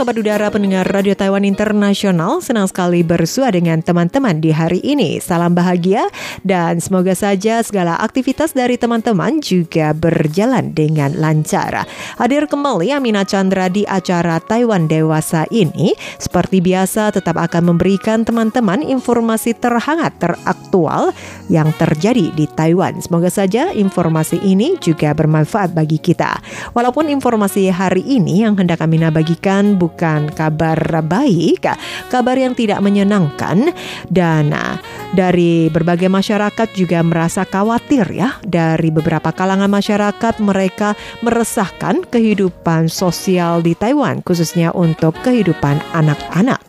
Sobat Udara pendengar Radio Taiwan Internasional Senang sekali bersua dengan teman-teman di hari ini. Salam bahagia dan semoga saja segala aktivitas dari teman-teman juga berjalan dengan lancar. Hadir kembali Amina Chandra di acara Taiwan Dewasa ini. Seperti biasa tetap akan memberikan teman-teman informasi terhangat teraktual yang terjadi di Taiwan. Semoga saja informasi ini juga bermanfaat bagi kita. Walaupun informasi hari ini yang hendak Amina bagikan bukan kabar baik, kabar yang tidak menyenangkan dan ah, dari berbagai masyarakat juga merasa khawatir ya dari beberapa kalangan masyarakat mereka meresahkan kehidupan sosial di Taiwan khususnya untuk kehidupan anak-anak.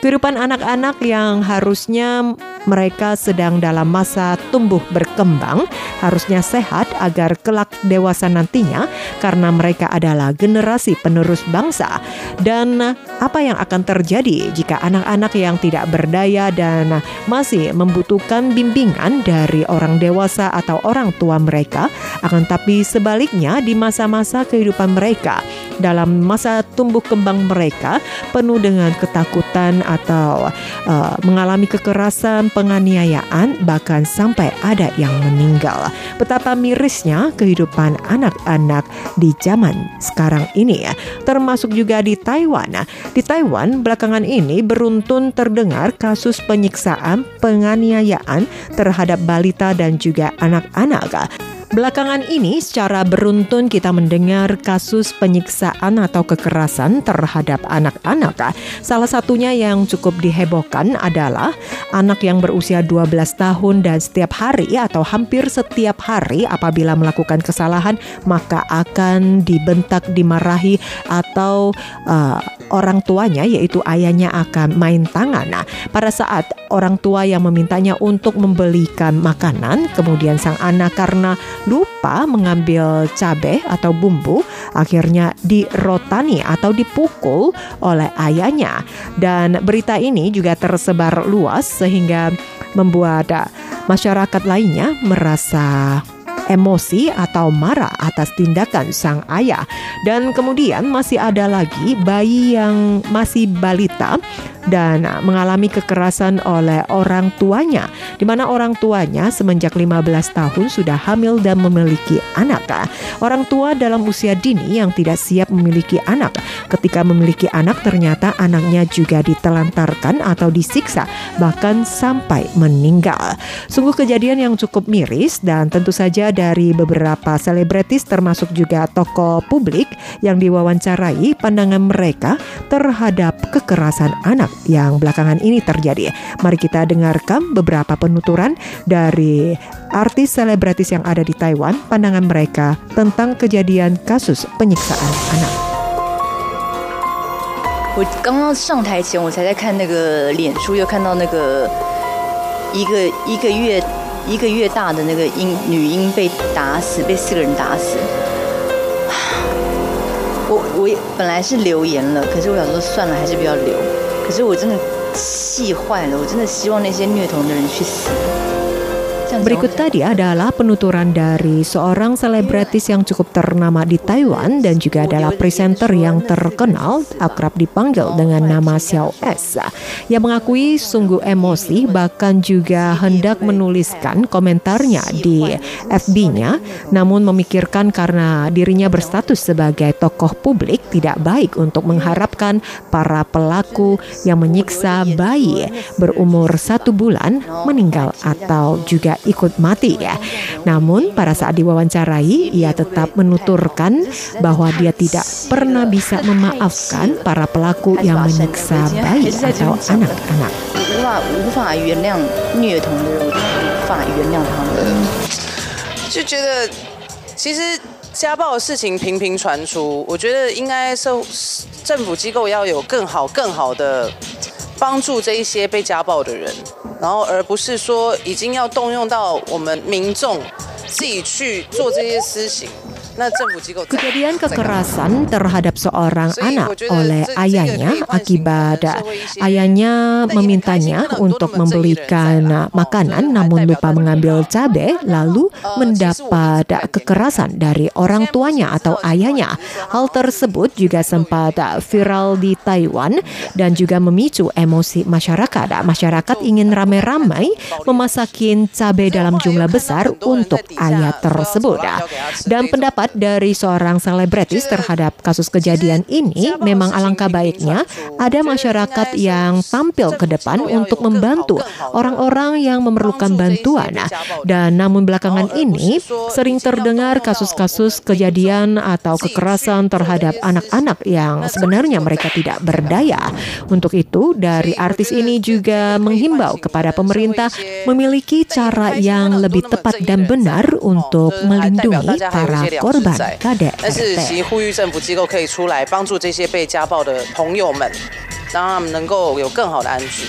Kehidupan anak-anak yang harusnya mereka sedang dalam masa tumbuh berkembang harusnya sehat agar kelak dewasa nantinya karena mereka adalah generasi penerus bangsa. Dan apa yang akan terjadi jika anak-anak yang tidak berdaya dan masih membutuhkan bimbingan dari orang dewasa atau orang tua mereka akan tapi sebaliknya di masa-masa kehidupan mereka dalam masa tumbuh kembang mereka penuh dengan ketakutan atau uh, mengalami kekerasan penganiayaan bahkan sampai ada yang meninggal. Betapa mirisnya kehidupan anak-anak di zaman sekarang ini ya. Termasuk juga di Taiwan. Di Taiwan belakangan ini beruntun terdengar kasus penyiksaan, penganiayaan terhadap balita dan juga anak-anak. Belakangan ini secara beruntun kita mendengar kasus penyiksaan atau kekerasan terhadap anak-anak. Salah satunya yang cukup dihebohkan adalah anak yang berusia 12 tahun dan setiap hari atau hampir setiap hari apabila melakukan kesalahan maka akan dibentak, dimarahi atau uh, orang tuanya yaitu ayahnya akan main tangan. Nah, pada saat orang tua yang memintanya untuk membelikan makanan, kemudian sang anak karena lupa mengambil cabai atau bumbu, akhirnya dirotani atau dipukul oleh ayahnya. Dan berita ini juga tersebar luas sehingga membuat masyarakat lainnya merasa emosi atau marah atas tindakan sang ayah. Dan kemudian masih ada lagi bayi yang masih balita dan mengalami kekerasan oleh orang tuanya di mana orang tuanya semenjak 15 tahun sudah hamil dan memiliki anak. Orang tua dalam usia dini yang tidak siap memiliki anak ketika memiliki anak ternyata anaknya juga ditelantarkan atau disiksa bahkan sampai meninggal. Sungguh kejadian yang cukup miris dan tentu saja dari beberapa selebritis termasuk juga tokoh publik yang diwawancarai pandangan mereka terhadap kekerasan anak yang belakangan ini terjadi. Mari kita dengarkan beberapa penuturan dari artis selebritis yang ada di Taiwan, pandangan mereka tentang kejadian kasus penyiksaan anak. 我刚刚上台前，我才在看那个脸书，又看到那个一个一个月一个月大的那个婴女婴被打死，被四个人打死。我我本来是留言了，可是我想说算了，还是不要留。 可是我真的气坏了，我真的希望那些虐童的人去死。Berikut tadi adalah penuturan dari seorang selebritis yang cukup ternama di Taiwan dan juga adalah presenter yang terkenal akrab dipanggil dengan nama Xiao S. Yang mengakui sungguh emosi bahkan juga hendak menuliskan komentarnya di FB-nya namun memikirkan karena dirinya berstatus sebagai tokoh publik tidak baik untuk mengharapkan para pelaku yang menyiksa bayi berumur satu bulan meninggal atau juga ikut mati ya. Namun pada saat diwawancarai ia tetap menuturkan bahwa dia tidak pernah bisa memaafkan para pelaku yang menyiksa bayi atau anak-anak. 无法无法原谅虐童的人，我无法原谅他们。就觉得其实家暴的事情频频传出，我觉得应该是政府机构要有更好更好的帮助这一些被家暴的人。 然后而不是说已经要动用到我们民众自己去做这些事情。Kejadian kekerasan terhadap seorang anak oleh ayahnya akibat ayahnya memintanya untuk membelikan makanan namun lupa mengambil cabai lalu mendapat kekerasan dari orang tuanya atau ayahnya. Hal tersebut juga sempat viral di Taiwan dan juga memicu emosi masyarakat. Masyarakat ingin ramai-ramai memasakin cabai dalam jumlah besar untuk ayah tersebut. Dan pendapat dari seorang selebritis terhadap kasus kejadian ini memang alangkah baiknya ada masyarakat yang tampil ke depan untuk membantu orang-orang yang memerlukan bantuan. Dan namun belakangan ini sering terdengar kasus-kasus kejadian atau kekerasan terhadap anak-anak yang sebenarnya mereka tidak berdaya. Untuk itu, dari artis ini juga menghimbau kepada pemerintah memiliki cara yang lebih tepat dan benar untuk melindungi para korban 但是其呼吁政府机构可以出来帮助这些被家暴的朋友们，让他们能够有更好的安居。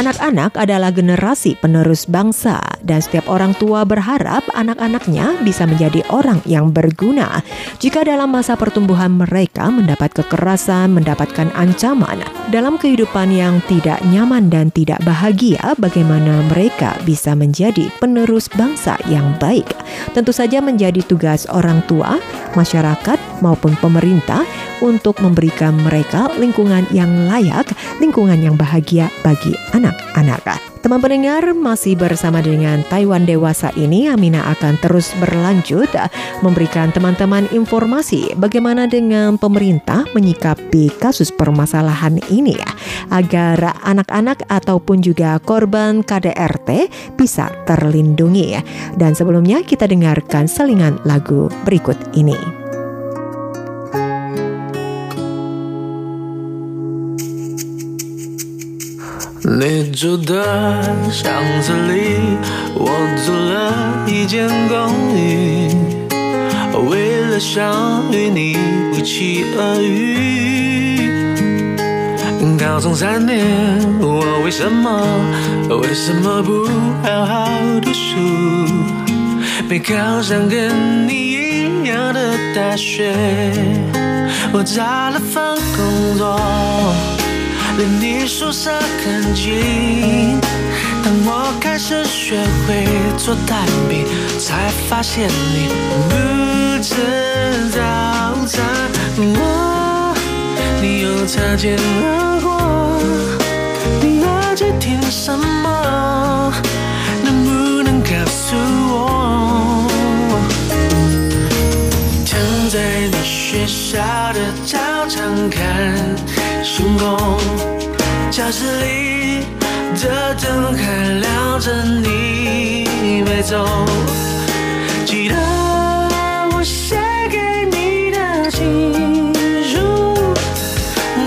Anak-anak adalah generasi penerus bangsa dan setiap orang tua berharap anak-anaknya bisa menjadi orang yang berguna. Jika dalam masa pertumbuhan mereka mendapat kekerasan, mendapatkan ancaman dalam kehidupan yang tidak nyaman dan tidak bahagia, bagaimana mereka bisa menjadi penerus bangsa yang baik? Tentu saja menjadi tugas orang tua, masyarakat maupun pemerintah untuk memberikan mereka lingkungan yang layak, lingkungan yang bahagia bagi anak anak-anak. Teman pendengar masih bersama dengan Taiwan Dewasa ini Amina akan terus berlanjut memberikan teman-teman informasi bagaimana dengan pemerintah menyikapi kasus permasalahan ini agar anak-anak ataupun juga korban KDRT bisa terlindungi. Dan sebelumnya kita dengarkan selingan lagu berikut ini. 你住的巷子里，我租了一间公寓，为了想与你不期而遇。高中三年，我为什么为什么不好好读书？没考上跟你一样的大学，我找了份工作。离你宿舍很近。当我开始学会做蛋饼，才发现你不吃早餐。我，你又擦肩而过，你耳机听什么？能不能告诉我？躺在你学校的操场看。星空，教室里的灯还亮着，你没走。记得我写给你的情书，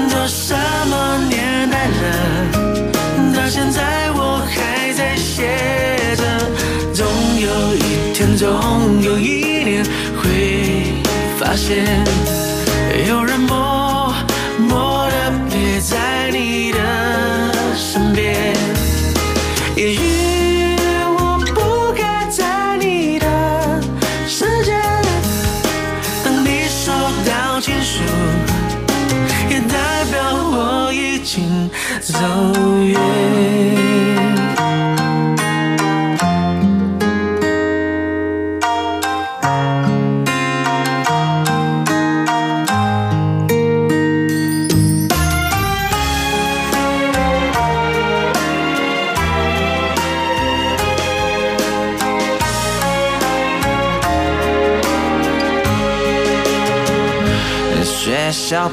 都什么年代了？到现在我还在写着。总有一天，总有一年会发现，有人默。在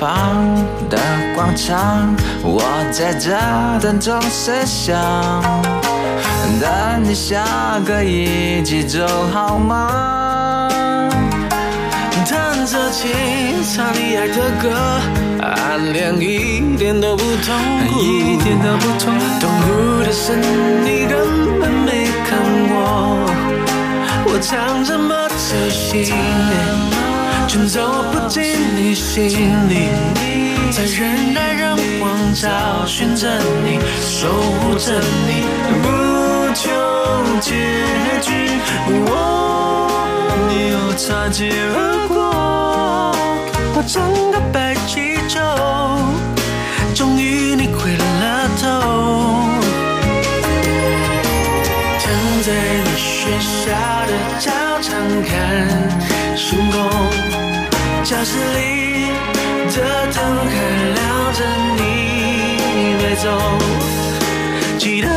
旁的广场，我在这等钟声响，等你下个一起走好吗？弹着琴，唱你爱的歌，暗恋一点都不痛苦，一点都不痛苦。痛苦的是你根本没看我，我唱这么走心。却走不进你心里，在人来人往找寻着你，守护着你，不求结局。我你又擦肩而过，我整个白气球，终于你回了头。躺在你学校的操场看，教室里的灯还亮着，你没走。记得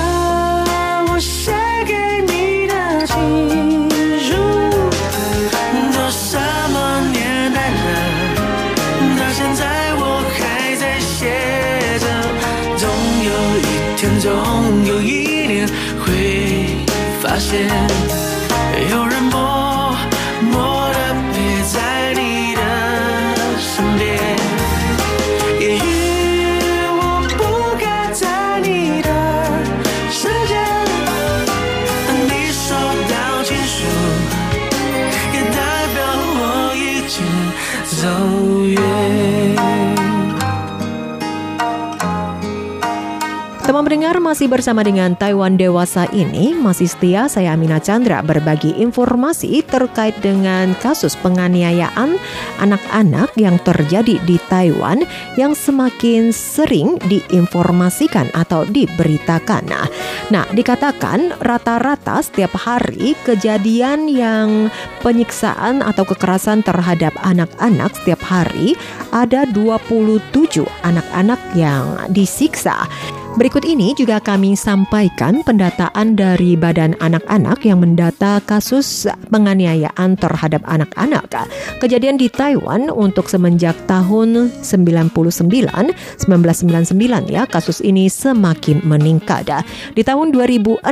Teman pendengar masih bersama dengan Taiwan Dewasa ini masih setia saya Amina Chandra berbagi informasi terkait dengan kasus penganiayaan anak-anak yang terjadi di Taiwan yang semakin sering diinformasikan atau diberitakan. Nah, nah dikatakan rata-rata setiap hari kejadian yang penyiksaan atau kekerasan terhadap anak-anak setiap hari ada 27 anak-anak yang disiksa. Berikut ini juga kami sampaikan pendataan dari Badan Anak-anak yang mendata kasus penganiayaan terhadap anak-anak. Kejadian di Taiwan untuk semenjak tahun 99, 1999 ya, kasus ini semakin meningkat. Di tahun 2006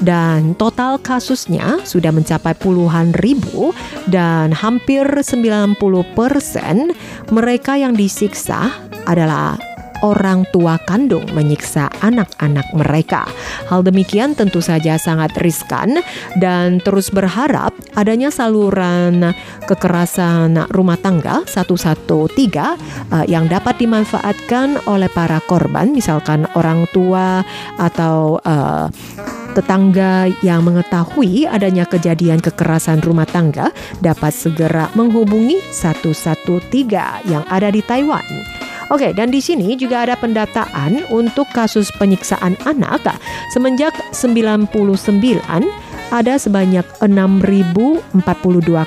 dan total kasusnya sudah mencapai puluhan ribu dan hampir 90% mereka yang disiksa adalah orang tua kandung menyiksa anak-anak mereka. Hal demikian tentu saja sangat riskan dan terus berharap adanya saluran kekerasan rumah tangga 113 uh, yang dapat dimanfaatkan oleh para korban misalkan orang tua atau uh, tetangga yang mengetahui adanya kejadian kekerasan rumah tangga dapat segera menghubungi 113 yang ada di Taiwan. Oke, dan di sini juga ada pendataan untuk kasus penyiksaan anak semenjak 99 ada sebanyak 6.042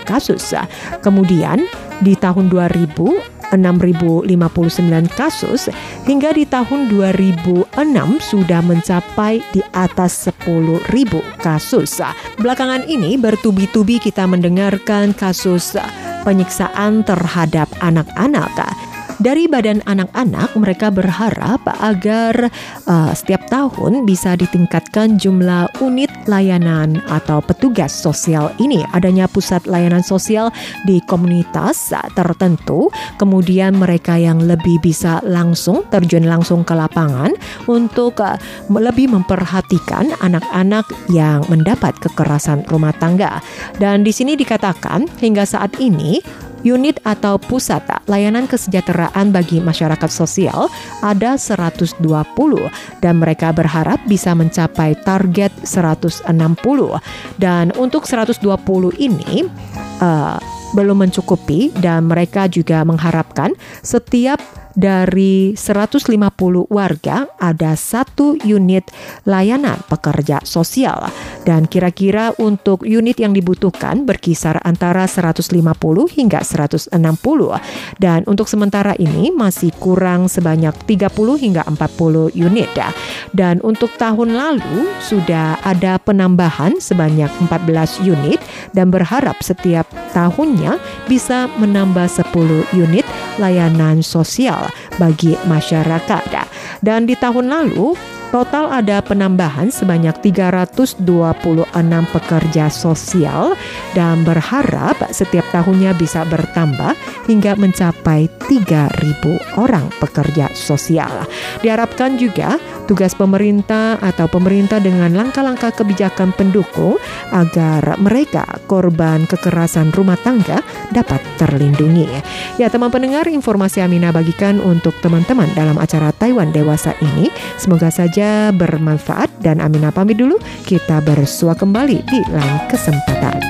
kasus. Kemudian di tahun 2000 6.059 kasus hingga di tahun 2006 sudah mencapai di atas 10.000 kasus. Belakangan ini bertubi-tubi kita mendengarkan kasus penyiksaan terhadap anak-anak. Dari Badan Anak-anak, mereka berharap agar uh, setiap tahun bisa ditingkatkan jumlah unit layanan atau petugas sosial ini. Adanya pusat layanan sosial di komunitas tertentu, kemudian mereka yang lebih bisa langsung terjun langsung ke lapangan untuk uh, lebih memperhatikan anak-anak yang mendapat kekerasan rumah tangga. Dan di sini dikatakan hingga saat ini unit atau pusat layanan kesejahteraan bagi masyarakat sosial ada 120 dan mereka berharap bisa mencapai target 160 dan untuk 120 ini uh, belum mencukupi dan mereka juga mengharapkan setiap dari 150 warga ada satu unit layanan pekerja sosial. Dan kira-kira untuk unit yang dibutuhkan berkisar antara 150 hingga 160 dan untuk sementara ini masih kurang sebanyak 30 hingga 40 unit. Dan untuk tahun lalu sudah ada penambahan sebanyak 14 unit dan berharap setiap tahunnya bisa menambah 10 unit layanan sosial bagi masyarakat. Dan di tahun lalu total ada penambahan sebanyak 326 pekerja sosial dan berharap setiap tahunnya bisa bertambah hingga mencapai 3.000 orang pekerja sosial. Diharapkan juga tugas pemerintah atau pemerintah dengan langkah-langkah kebijakan pendukung agar mereka korban kekerasan rumah tangga dapat terlindungi. Ya teman pendengar informasi Amina bagikan untuk teman-teman dalam acara Taiwan Dewasa ini. Semoga saja bermanfaat dan Amina pamit dulu. Kita bersua kembali di lain kesempatan.